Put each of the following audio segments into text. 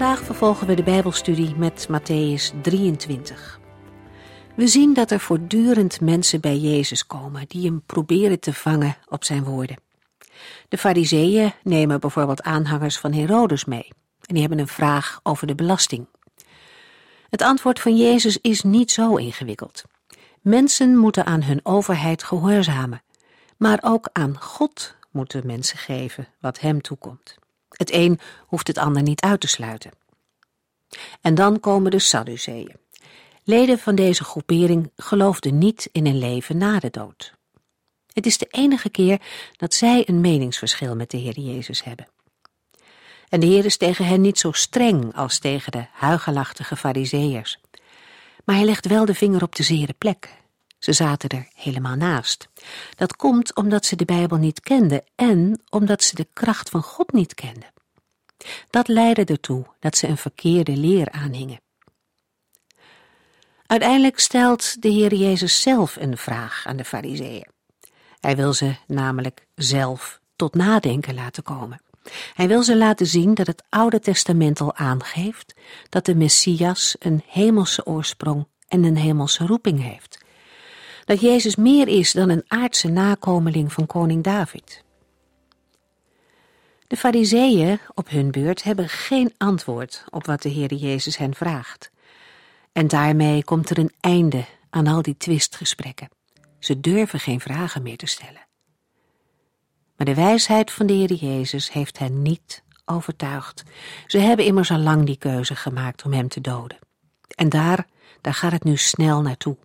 Vandaag vervolgen we de Bijbelstudie met Matthäus 23. We zien dat er voortdurend mensen bij Jezus komen die hem proberen te vangen op zijn woorden. De fariseeën nemen bijvoorbeeld aanhangers van Herodes mee en die hebben een vraag over de belasting. Het antwoord van Jezus is niet zo ingewikkeld. Mensen moeten aan hun overheid gehoorzamen, maar ook aan God moeten mensen geven wat hem toekomt. Het een hoeft het ander niet uit te sluiten. En dan komen de Sadduceeën. Leden van deze groepering geloofden niet in een leven na de dood. Het is de enige keer dat zij een meningsverschil met de Heer Jezus hebben. En de Heer is tegen hen niet zo streng als tegen de huigelachtige fariseërs. Maar hij legt wel de vinger op de zere plek. Ze zaten er helemaal naast. Dat komt omdat ze de Bijbel niet kenden en omdat ze de kracht van God niet kenden. Dat leidde ertoe dat ze een verkeerde leer aanhingen. Uiteindelijk stelt de Heer Jezus zelf een vraag aan de Fariseeën. Hij wil ze namelijk zelf tot nadenken laten komen. Hij wil ze laten zien dat het Oude Testament al aangeeft dat de Messias een hemelse oorsprong en een hemelse roeping heeft. Dat Jezus meer is dan een aardse nakomeling van koning David. De fariseeën op hun beurt hebben geen antwoord op wat de Heer Jezus hen vraagt. En daarmee komt er een einde aan al die twistgesprekken. Ze durven geen vragen meer te stellen. Maar de wijsheid van de Heer Jezus heeft hen niet overtuigd. Ze hebben immers al lang die keuze gemaakt om hem te doden. En daar, daar gaat het nu snel naartoe.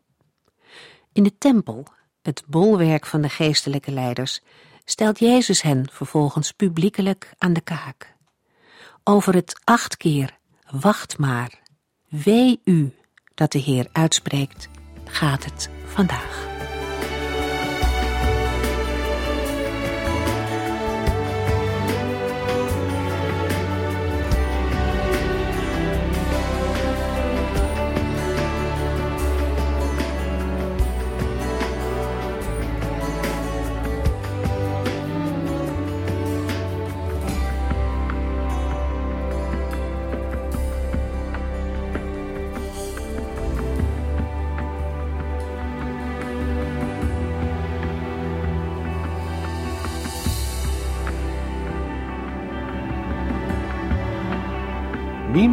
In de tempel, het bolwerk van de geestelijke leiders, stelt Jezus hen vervolgens publiekelijk aan de kaak. Over het acht keer, wacht maar, wee u dat de Heer uitspreekt, gaat het vandaag.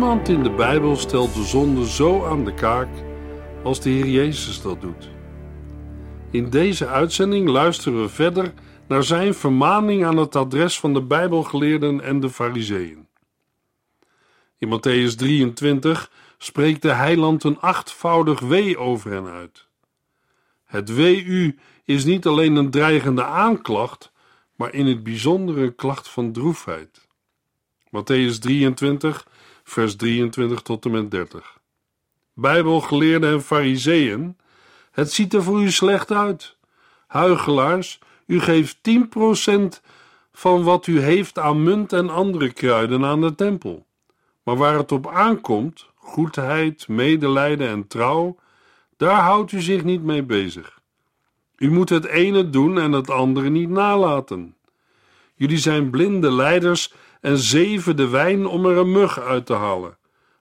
Niemand in de Bijbel stelt de zonde zo aan de kaak als de Heer Jezus dat doet. In deze uitzending luisteren we verder naar zijn vermaning aan het adres van de Bijbelgeleerden en de Fariseeën. In Matthäus 23 spreekt de heiland een achtvoudig wee over hen uit. Het wee u is niet alleen een dreigende aanklacht, maar in het bijzonder een klacht van droefheid. Matthäus 23 vers 23 tot en met 30. Bijbelgeleerden en fariseeën, het ziet er voor u slecht uit. Huigelaars, u geeft 10% van wat u heeft aan munt en andere kruiden aan de tempel. Maar waar het op aankomt, goedheid, medelijden en trouw, daar houdt u zich niet mee bezig. U moet het ene doen en het andere niet nalaten. Jullie zijn blinde leiders en zeven de wijn om er een mug uit te halen,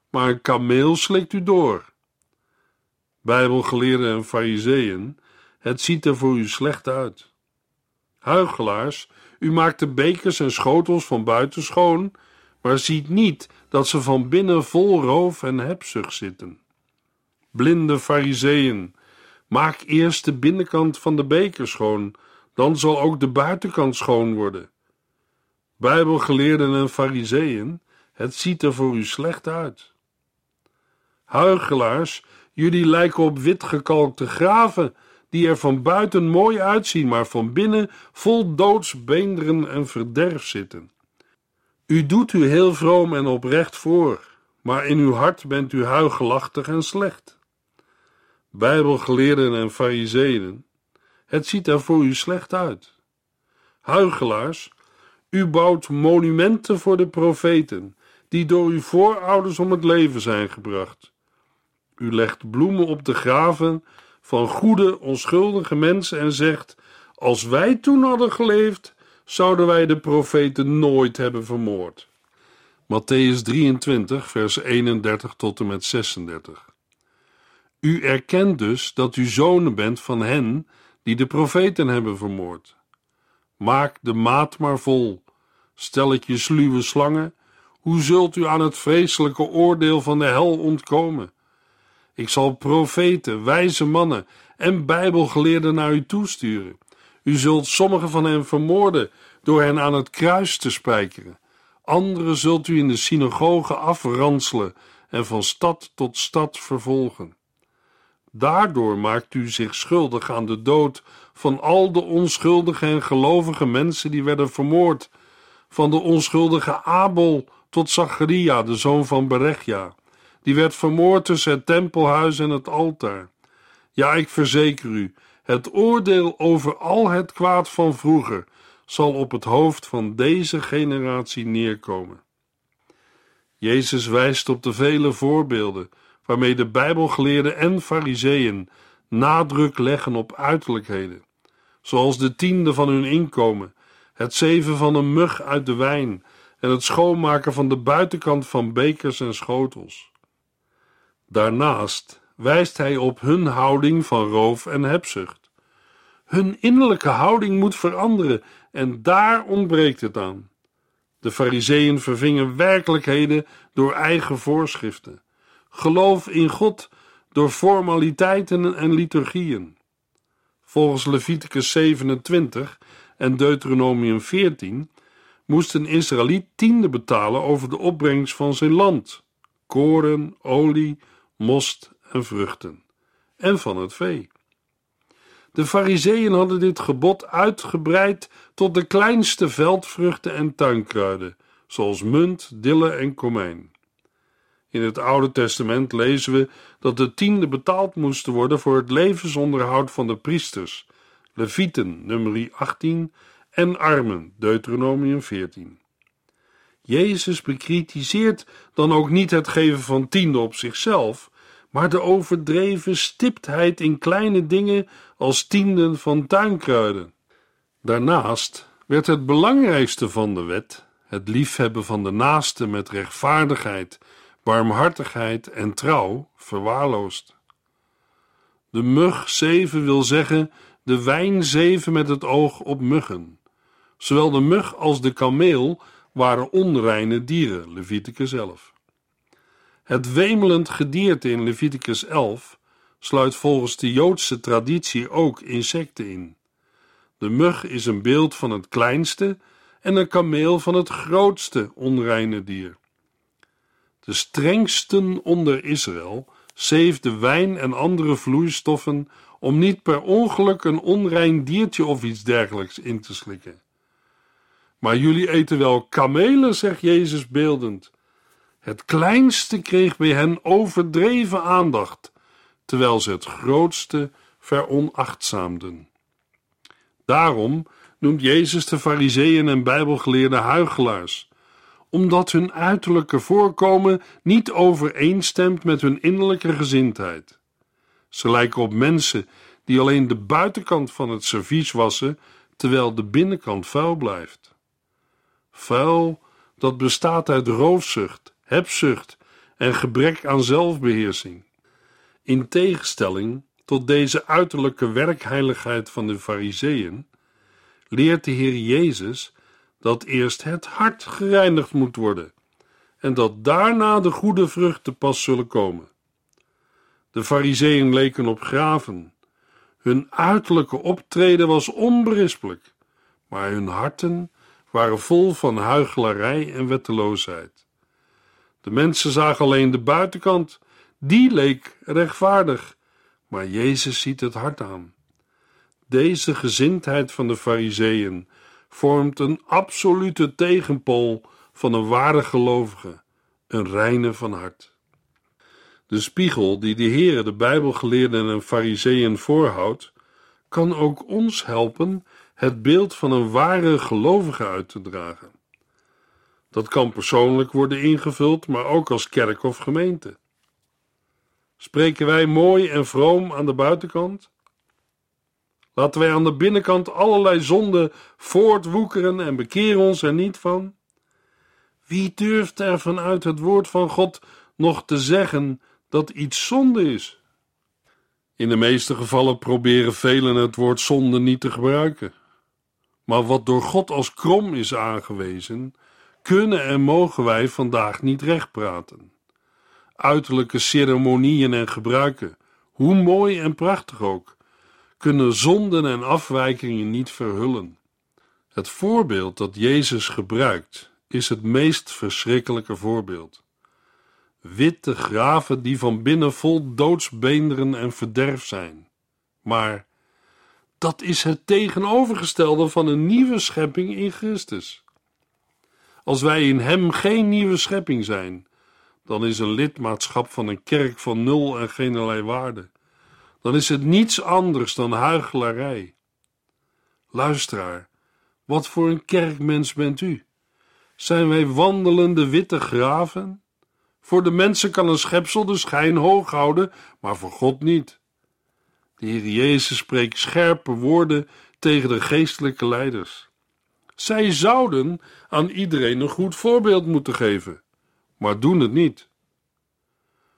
maar een kameel slikt u door. Bijbelgeleerden en fariseeën, het ziet er voor u slecht uit. Huigelaars, u maakt de bekers en schotels van buiten schoon, maar ziet niet dat ze van binnen vol roof en hebzucht zitten. Blinde fariseeën, maak eerst de binnenkant van de beker schoon, dan zal ook de buitenkant schoon worden. Bijbelgeleerden en fariseeën, het ziet er voor u slecht uit. Huigelaars, jullie lijken op witgekalkte graven, die er van buiten mooi uitzien, maar van binnen vol doodsbeenderen en verderf zitten. U doet u heel vroom en oprecht voor, maar in uw hart bent u huigelachtig en slecht. Bijbelgeleerden en fariseeën, het ziet er voor u slecht uit. Huigelaars, u bouwt monumenten voor de profeten, die door uw voorouders om het leven zijn gebracht. U legt bloemen op de graven van goede, onschuldige mensen en zegt: Als wij toen hadden geleefd, zouden wij de profeten nooit hebben vermoord. Matthäus 23, vers 31 tot en met 36. U erkent dus dat u zonen bent van hen die de profeten hebben vermoord. Maak de maat maar vol. Stel het je sluwe slangen, hoe zult u aan het vreselijke oordeel van de hel ontkomen? Ik zal profeten, wijze mannen en bijbelgeleerden naar u toesturen. U zult sommige van hen vermoorden door hen aan het kruis te spijkeren. Anderen zult u in de synagogen afranselen en van stad tot stad vervolgen. Daardoor maakt u zich schuldig aan de dood van al de onschuldige en gelovige mensen die werden vermoord, van de onschuldige Abel tot Zacharia, de zoon van Berechja. Die werd vermoord tussen het tempelhuis en het altaar. Ja, ik verzeker u, het oordeel over al het kwaad van vroeger zal op het hoofd van deze generatie neerkomen. Jezus wijst op de vele voorbeelden waarmee de Bijbelgeleerden en Fariseeën nadruk leggen op uiterlijkheden, zoals de tiende van hun inkomen, het zeven van een mug uit de wijn en het schoonmaken van de buitenkant van bekers en schotels. Daarnaast wijst hij op hun houding van roof en hebzucht. Hun innerlijke houding moet veranderen en daar ontbreekt het aan. De Fariseeën vervingen werkelijkheden door eigen voorschriften. Geloof in God door formaliteiten en liturgieën. Volgens Leviticus 27 en Deuteronomium 14 moest een Israëliet tiende betalen over de opbrengst van zijn land: koren, olie, most en vruchten, en van het vee. De Fariseeën hadden dit gebod uitgebreid tot de kleinste veldvruchten en tuinkruiden, zoals munt, dille en komijn. In het Oude Testament lezen we dat de tiende betaald moesten worden voor het levensonderhoud van de priesters, Levieten, nummer 18, en armen, Deuteronomium 14. Jezus bekritiseert dan ook niet het geven van tiende op zichzelf, maar de overdreven stiptheid in kleine dingen als tienden van tuinkruiden. Daarnaast werd het belangrijkste van de wet, het liefhebben van de naaste met rechtvaardigheid, barmhartigheid en trouw, verwaarloosd. De mug zeven wil zeggen de wijn zeven met het oog op muggen. Zowel de mug als de kameel waren onreine dieren, Leviticus 11. Het wemelend gedierte in Leviticus 11 sluit volgens de Joodse traditie ook insecten in. De mug is een beeld van het kleinste en een kameel van het grootste onreine dier. De strengsten onder Israël zeefden wijn en andere vloeistoffen om niet per ongeluk een onrein diertje of iets dergelijks in te slikken. Maar jullie eten wel kamelen, zegt Jezus beeldend. Het kleinste kreeg bij hen overdreven aandacht, terwijl ze het grootste veronachtzaamden. Daarom noemt Jezus de Fariseeën en Bijbelgeleerde huigelaars, omdat hun uiterlijke voorkomen niet overeenstemt met hun innerlijke gezindheid. Ze lijken op mensen die alleen de buitenkant van het servies wassen, terwijl de binnenkant vuil blijft. Vuil, dat bestaat uit roofzucht, hebzucht en gebrek aan zelfbeheersing. In tegenstelling tot deze uiterlijke werkheiligheid van de Fariseeën, leert de Heer Jezus dat eerst het hart gereinigd moet worden en dat daarna de goede vruchten pas zullen komen. De Fariseeën leken op graven. Hun uiterlijke optreden was onberispelijk, maar hun harten waren vol van huichelarij en wetteloosheid. De mensen zagen alleen de buitenkant, die leek rechtvaardig, maar Jezus ziet het hart aan. Deze gezindheid van de Fariseeën vormt een absolute tegenpool van een ware gelovige, een reine van hart. De spiegel die de Heere de Bijbelgeleerden en Fariseeën voorhoudt, kan ook ons helpen het beeld van een ware gelovige uit te dragen. Dat kan persoonlijk worden ingevuld, maar ook als kerk of gemeente. Spreken wij mooi en vroom aan de buitenkant? Laten wij aan de binnenkant allerlei zonden voortwoekeren en bekeren ons er niet van? Wie durft er vanuit het woord van God nog te zeggen dat iets zonde is? In de meeste gevallen proberen velen het woord zonde niet te gebruiken. Maar wat door God als krom is aangewezen, kunnen en mogen wij vandaag niet recht praten. Uiterlijke ceremonieën en gebruiken, hoe mooi en prachtig ook, kunnen zonden en afwijkingen niet verhullen. Het voorbeeld dat Jezus gebruikt is het meest verschrikkelijke voorbeeld. Witte graven die van binnen vol doodsbeenderen en verderf zijn. Maar dat is het tegenovergestelde van een nieuwe schepping in Christus. Als wij in Hem geen nieuwe schepping zijn, dan is een lidmaatschap van een kerk van nul en geen waarde. Dan is het niets anders dan huichelarij. Luisteraar, wat voor een kerkmens bent u? Zijn wij wandelende witte graven? Voor de mensen kan een schepsel de schijn hoog houden, maar voor God niet. De Heer Jezus spreekt scherpe woorden tegen de geestelijke leiders. Zij zouden aan iedereen een goed voorbeeld moeten geven, maar doen het niet.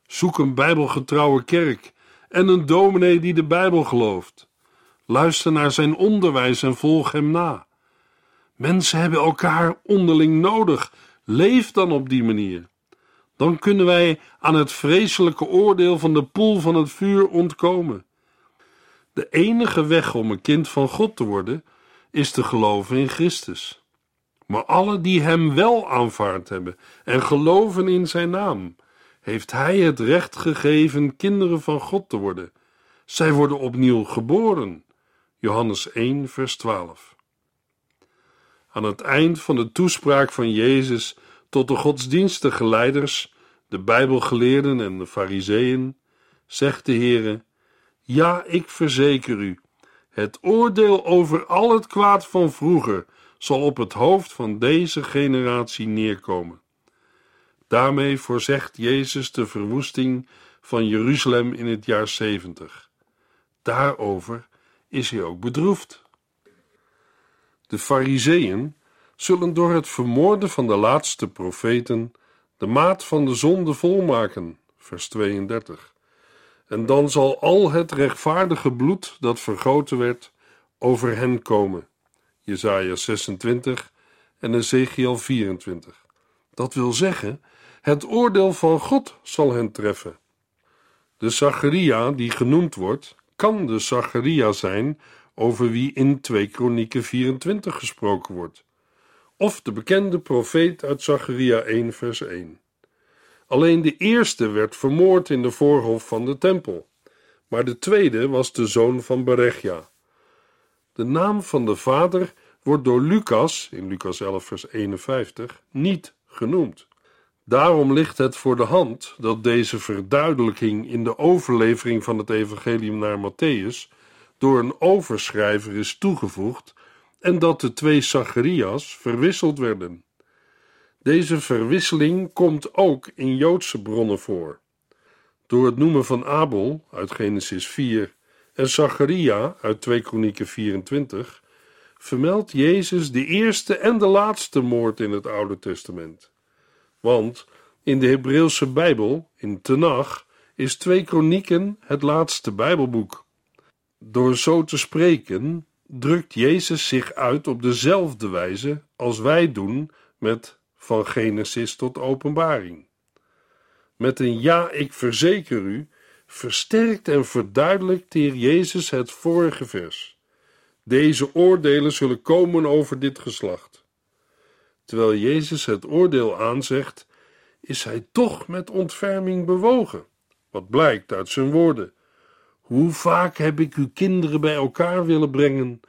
Zoek een bijbelgetrouwe kerk en een dominee die de Bijbel gelooft. Luister naar zijn onderwijs en volg hem na. Mensen hebben elkaar onderling nodig. Leef dan op die manier. Dan kunnen wij aan het vreselijke oordeel van de poel van het vuur ontkomen. De enige weg om een kind van God te worden is te geloven in Christus. Maar alle die Hem wel aanvaard hebben en geloven in Zijn naam, heeft Hij het recht gegeven kinderen van God te worden. Zij worden opnieuw geboren. Johannes 1, vers 12. Aan het eind van de toespraak van Jezus tot de godsdienstige leiders, de Bijbelgeleerden en de Fariseeën, zegt de Heere: Ja, ik verzeker u, het oordeel over al het kwaad van vroeger zal op het hoofd van deze generatie neerkomen. Daarmee voorzegt Jezus de verwoesting van Jeruzalem in het jaar 70. Daarover is hij ook bedroefd. De Fariseeën zullen door het vermoorden van de laatste profeten de maat van de zonde volmaken, vers 32. En dan zal al het rechtvaardige bloed dat vergoten werd over hen komen. Jesaja 26 en Ezekiel 24. Dat wil zeggen, het oordeel van God zal hen treffen. De Zacharia die genoemd wordt, kan de Zacharia zijn over wie in 2 Kronieken 24 gesproken wordt, of de bekende profeet uit Zacharia 1 vers 1. Alleen de eerste werd vermoord in de voorhof van de tempel, maar de tweede was de zoon van Berechia. De naam van de vader wordt door Lucas, in Lucas 11 vers 51, niet genoemd. Daarom ligt het voor de hand dat deze verduidelijking in de overlevering van het evangelium naar Matthäus door een overschrijver is toegevoegd en dat de twee Zacharias verwisseld werden. Deze verwisseling komt ook in Joodse bronnen voor. Door het noemen van Abel uit Genesis 4 en Zacharia uit 2 Kronieken 24 vermeldt Jezus de eerste en de laatste moord in het Oude Testament. Want in de Hebreeuwse Bijbel, in Tenach, is 2 Kronieken het laatste Bijbelboek. Door zo te spreken, drukt Jezus zich uit op dezelfde wijze als wij doen met van Genesis tot Openbaring. Met een ja, ik verzeker u, versterkt en verduidelijkt de Heer Jezus het vorige vers. Deze oordelen zullen komen over dit geslacht. Terwijl Jezus het oordeel aanzegt, is hij toch met ontferming bewogen, wat blijkt uit zijn woorden. Hoe vaak heb ik uw kinderen bij elkaar willen brengen,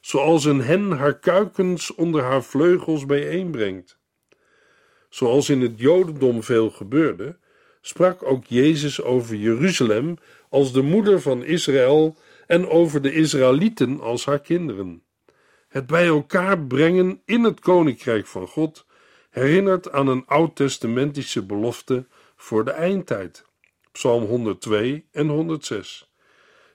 zoals een hen haar kuikens onder haar vleugels bijeenbrengt. zoals in het Jodendom veel gebeurde, sprak ook Jezus over Jeruzalem als de moeder van Israël en over de Israëlieten als haar kinderen. Het bij elkaar brengen in het koninkrijk van God herinnert aan een oud-testamentische belofte voor de eindtijd. Psalm 102 en 106.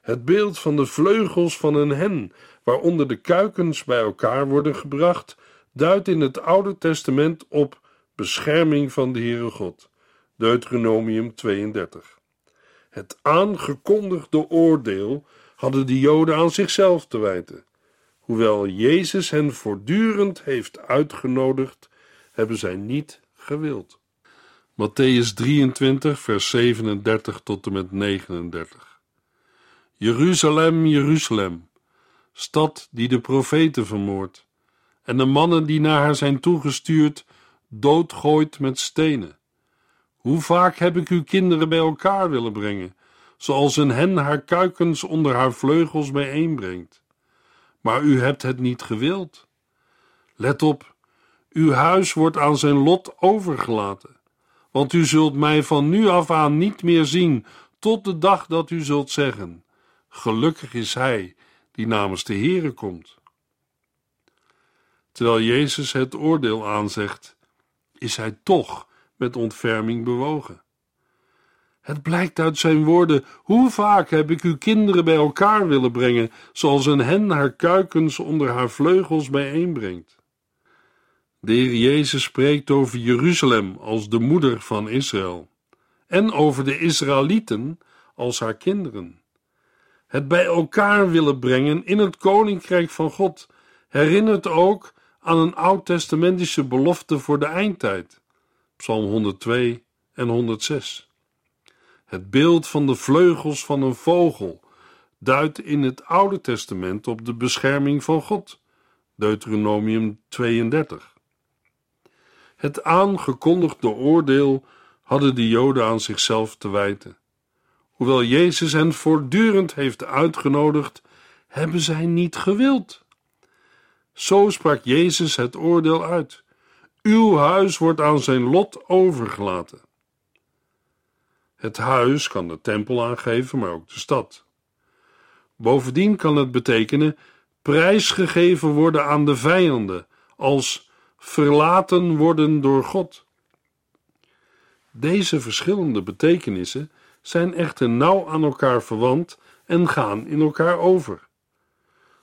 Het beeld van de vleugels van een hen, waaronder de kuikens bij elkaar worden gebracht, duidt in het Oude Testament op bescherming van de Heere God. Deuteronomium 32. Het aangekondigde oordeel hadden de Joden aan zichzelf te wijten. Hoewel Jezus hen voortdurend heeft uitgenodigd, hebben zij niet gewild. Matthäus 23, vers 37 tot en met 39. Jeruzalem, Jeruzalem, stad die de profeten vermoordt, en de mannen die naar haar zijn toegestuurd, doodgooit met stenen. Hoe vaak heb ik uw kinderen bij elkaar willen brengen, zoals een hen haar kuikens onder haar vleugels bijeenbrengt. Maar u hebt het niet gewild. Let op, uw huis wordt aan zijn lot overgelaten, want u zult mij van nu af aan niet meer zien, tot de dag dat u zult zeggen: Gelukkig is hij die namens de Heere komt. Terwijl Jezus het oordeel aanzegt, is hij toch met ontferming bewogen. Het blijkt uit zijn woorden: hoe vaak heb ik uw kinderen bij elkaar willen brengen, zoals een hen haar kuikens onder haar vleugels bijeenbrengt. De Heer Jezus spreekt over Jeruzalem als de moeder van Israël en over de Israëlieten als haar kinderen. Het bij elkaar willen brengen in het koninkrijk van God herinnert ook aan een oud-testamentische belofte voor de eindtijd. Psalm 102 en 106. Het beeld van de vleugels van een vogel duidt in het Oude Testament op de bescherming van God. Deuteronomium 32. Het aangekondigde oordeel hadden de Joden aan zichzelf te wijten. Hoewel Jezus hen voortdurend heeft uitgenodigd, hebben zij niet gewild. Zo sprak Jezus het oordeel uit. Uw huis wordt aan zijn lot overgelaten. Het huis kan de tempel aangeven, maar ook de stad. Bovendien kan het betekenen prijsgegeven worden aan de vijanden, als verlaten worden door God. Deze verschillende betekenissen zijn echter nauw aan elkaar verwant en gaan in elkaar over.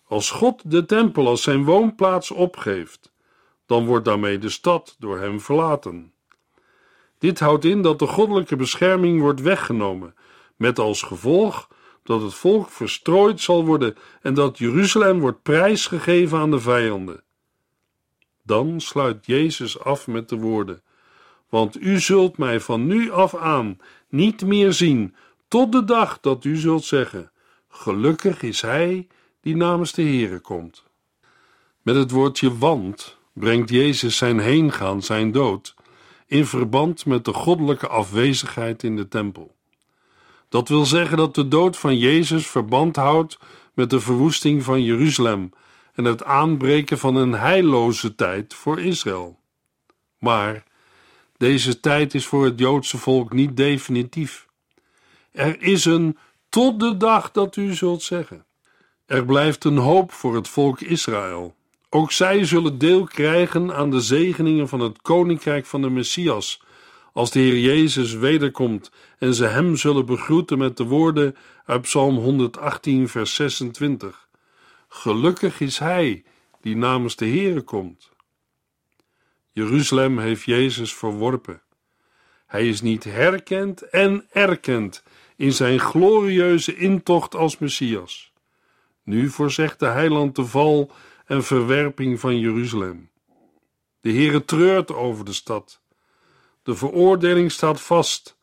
Als God de tempel als zijn woonplaats opgeeft, dan wordt daarmee de stad door hem verlaten. Dit houdt in dat de goddelijke bescherming wordt weggenomen, met als gevolg dat het volk verstrooid zal worden en dat Jeruzalem wordt prijsgegeven aan de vijanden. Dan sluit Jezus af met de woorden: Want u zult mij van nu af aan niet meer zien, tot de dag dat u zult zeggen: Gelukkig is hij die namens de Heere komt. Met het woordje want brengt Jezus zijn heengaan, zijn dood, in verband met de goddelijke afwezigheid in de tempel. Dat wil zeggen dat de dood van Jezus verband houdt met de verwoesting van Jeruzalem en het aanbreken van een heilloze tijd voor Israël. Maar deze tijd is voor het Joodse volk niet definitief. Er is een tot de dag dat u zult zeggen. Er blijft een hoop voor het volk Israël. Ook zij zullen deel krijgen aan de zegeningen van het koninkrijk van de Messias, als de Heer Jezus wederkomt en ze hem zullen begroeten met de woorden uit Psalm 118, vers 26. Gelukkig is hij die namens de Heere komt. Jeruzalem heeft Jezus verworpen. Hij is niet herkend en erkend in zijn glorieuze intocht als Messias. Nu voorzegt de heiland de val en verwerping van Jeruzalem. De Heere treurt over de stad. De veroordeling staat vast,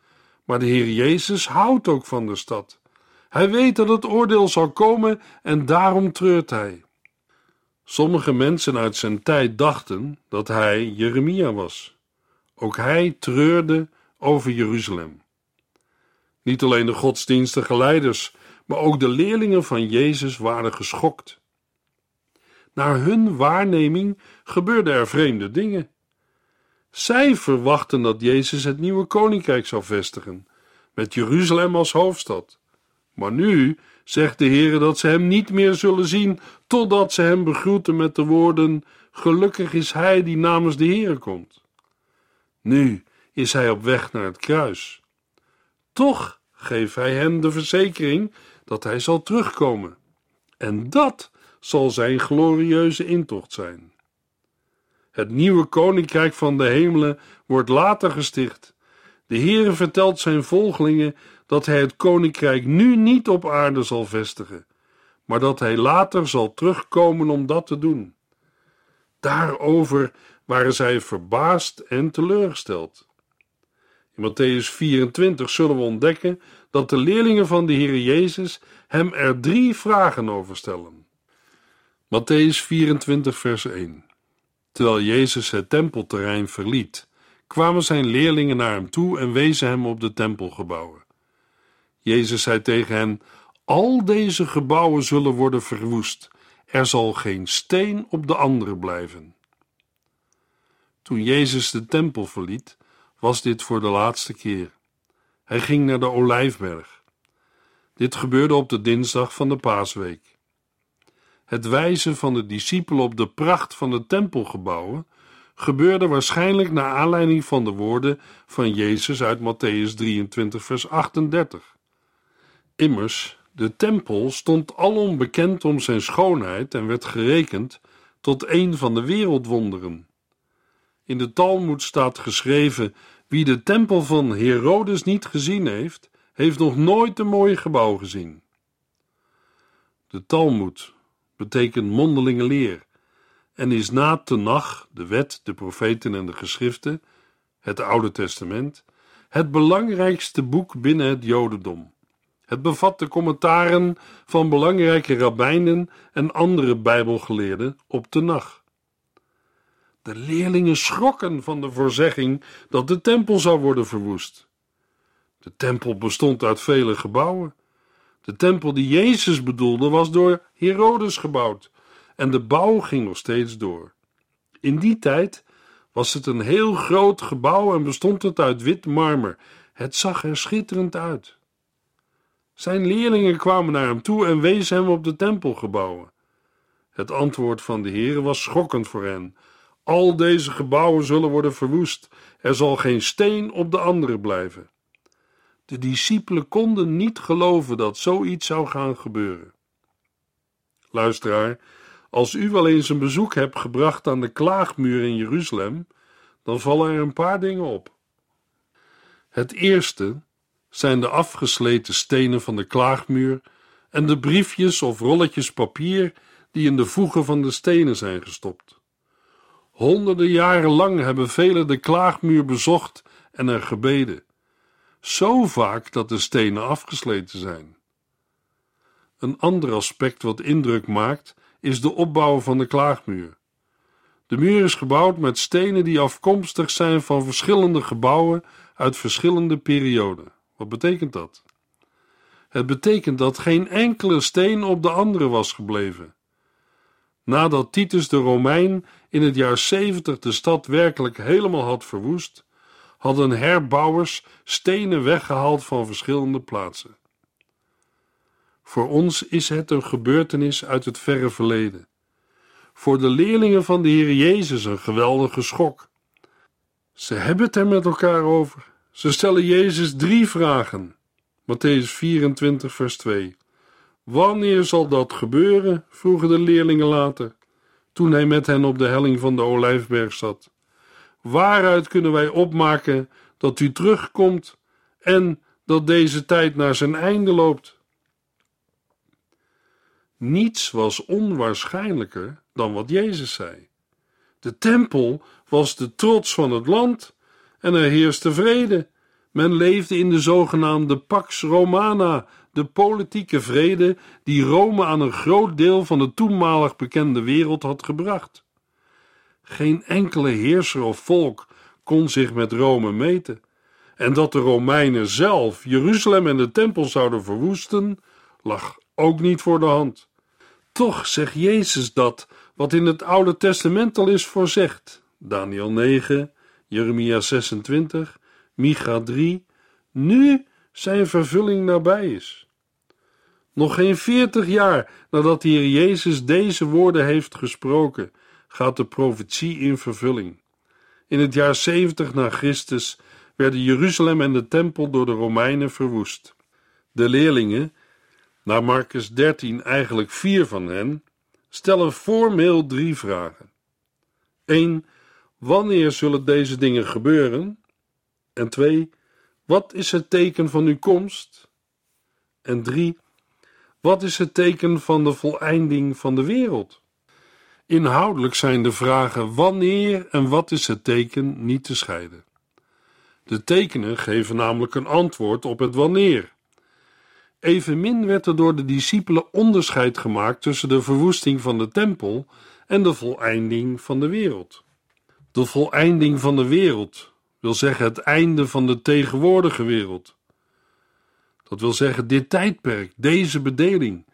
maar de Heer Jezus houdt ook van de stad. Hij weet dat het oordeel zal komen en daarom treurt hij. Sommige mensen uit zijn tijd dachten dat hij Jeremia was. Ook hij treurde over Jeruzalem. Niet alleen de godsdienstige leiders, maar ook de leerlingen van Jezus waren geschokt. Naar hun waarneming gebeurden er vreemde dingen. Zij verwachten dat Jezus het nieuwe koninkrijk zou vestigen, met Jeruzalem als hoofdstad. Maar nu zegt de Heer dat ze hem niet meer zullen zien totdat ze hem begroeten met de woorden: Gelukkig is hij die namens de Heer komt. Nu is hij op weg naar het kruis. Toch geeft hij hen de verzekering dat hij zal terugkomen. En dat zal zijn glorieuze intocht zijn. Het nieuwe koninkrijk van de hemelen wordt later gesticht. De Heere vertelt zijn volgelingen dat hij het koninkrijk nu niet op aarde zal vestigen, maar dat hij later zal terugkomen om dat te doen. Daarover waren zij verbaasd en teleurgesteld. In Matthäus 24 zullen we ontdekken dat de leerlingen van de Heer Jezus hem er drie vragen over stellen. Matthäus 24, vers 1. Terwijl Jezus het tempelterrein verliet, kwamen zijn leerlingen naar hem toe en wezen hem op de tempelgebouwen. Jezus zei tegen hen: Al deze gebouwen zullen worden verwoest. Er zal geen steen op de andere blijven. Toen Jezus de tempel verliet, was dit voor de laatste keer. Hij ging naar de Olijfberg. Dit gebeurde op de dinsdag van de Paasweek. Het wijzen van de discipelen op de pracht van de tempelgebouwen gebeurde waarschijnlijk naar aanleiding van de woorden van Jezus uit Matthäus 23, vers 38. Immers, de tempel stond alom bekend om zijn schoonheid en werd gerekend tot een van de wereldwonderen. In de Talmud staat geschreven: wie de tempel van Herodes niet gezien heeft, heeft nog nooit een mooi gebouw gezien. De Talmud betekent mondelinge leer en is na Tenach, de wet, de profeten en de geschriften, het Oude Testament, het belangrijkste boek binnen het Jodendom. Het bevat de commentaren van belangrijke rabbijnen en andere bijbelgeleerden op Tenach. De leerlingen schrokken van de voorzegging dat de tempel zou worden verwoest. De tempel bestond uit vele gebouwen. De tempel die Jezus bedoelde was door Herodes gebouwd en de bouw ging nog steeds door. In die tijd was het een heel groot gebouw en bestond het uit wit marmer. Het zag er schitterend uit. Zijn leerlingen kwamen naar hem toe en wezen hem op de tempelgebouwen. Het antwoord van de Heer was schokkend voor hen. Al deze gebouwen zullen worden verwoest. Er zal geen steen op de andere blijven. De discipelen konden niet geloven dat zoiets zou gaan gebeuren. Luisteraar, als u wel eens een bezoek hebt gebracht aan de klaagmuur in Jeruzalem, dan vallen er een paar dingen op. Het eerste zijn de afgesleten stenen van de klaagmuur en de briefjes of rolletjes papier die in de voegen van de stenen zijn gestopt. Honderden jaren lang hebben velen de klaagmuur bezocht en er gebeden. Zo vaak dat de stenen afgesleten zijn. Een ander aspect wat indruk maakt, is de opbouw van de klaagmuur. De muur is gebouwd met stenen die afkomstig zijn van verschillende gebouwen uit verschillende perioden. Wat betekent dat? Het betekent dat geen enkele steen op de andere was gebleven. Nadat Titus de Romein in het jaar 70 de stad werkelijk helemaal had verwoest, hadden herbouwers stenen weggehaald van verschillende plaatsen. Voor ons is het een gebeurtenis uit het verre verleden. Voor de leerlingen van de Heer Jezus een geweldige schok. Ze hebben het er met elkaar over. Ze stellen Jezus drie vragen. Matthäus 24, vers 2. Wanneer zal dat gebeuren? vroegen de leerlingen later, toen hij met hen op de helling van de Olijfberg zat. Waaruit kunnen wij opmaken dat u terugkomt en dat deze tijd naar zijn einde loopt? Niets was onwaarschijnlijker dan wat Jezus zei. De tempel was de trots van het land en er heerste vrede. Men leefde in de zogenaamde Pax Romana, de politieke vrede die Rome aan een groot deel van de toenmalig bekende wereld had gebracht. Geen enkele heerser of volk kon zich met Rome meten. En dat de Romeinen zelf Jeruzalem en de tempel zouden verwoesten, lag ook niet voor de hand. Toch zegt Jezus dat wat in het Oude Testament al is voorzegd. Daniel 9, Jeremia 26, Micha 3, nu zijn vervulling nabij is. Nog geen veertig jaar nadat de Heer Jezus deze woorden heeft gesproken, gaat de profetie in vervulling. In het jaar 70 na Christus werden Jeruzalem en de tempel door de Romeinen verwoest. De leerlingen, naar Marcus 13 eigenlijk vier van hen, stellen formeel drie vragen. 1. Wanneer zullen deze dingen gebeuren? En 2. Wat is het teken van uw komst? En 3. Wat is het teken van de voleinding van de wereld? Inhoudelijk zijn de vragen wanneer en wat is het teken niet te scheiden. De tekenen geven namelijk een antwoord op het wanneer. Evenmin werd er door de discipelen onderscheid gemaakt tussen de verwoesting van de tempel en de voleinding van de wereld. De voleinding van de wereld wil zeggen het einde van de tegenwoordige wereld. Dat wil zeggen dit tijdperk, deze bedeling,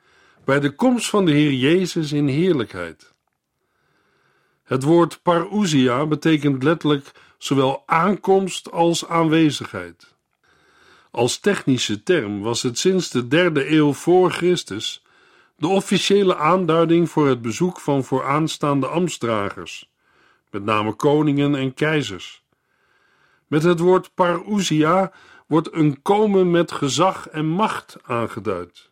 bij de komst van de Heer Jezus in heerlijkheid. Het woord parousia betekent letterlijk zowel aankomst als aanwezigheid. Als technische term was het sinds de derde eeuw voor Christus de officiële aanduiding voor het bezoek van vooraanstaande ambtsdragers, met name koningen en keizers. Met het woord parousia wordt een komen met gezag en macht aangeduid.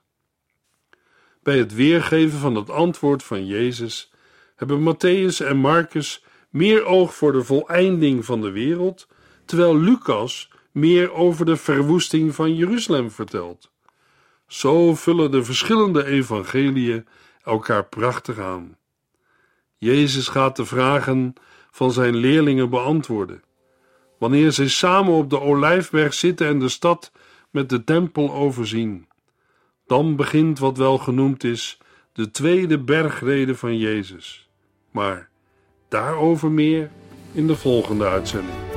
Bij het weergeven van het antwoord van Jezus hebben Matthäus en Marcus meer oog voor de voleinding van de wereld, terwijl Lucas meer over de verwoesting van Jeruzalem vertelt. Zo vullen de verschillende evangeliën elkaar prachtig aan. Jezus gaat de vragen van zijn leerlingen beantwoorden. Wanneer zij samen op de olijfberg zitten en de stad met de tempel overzien, dan begint wat wel genoemd is de tweede bergrede van Jezus. Maar daarover meer in de volgende uitzending.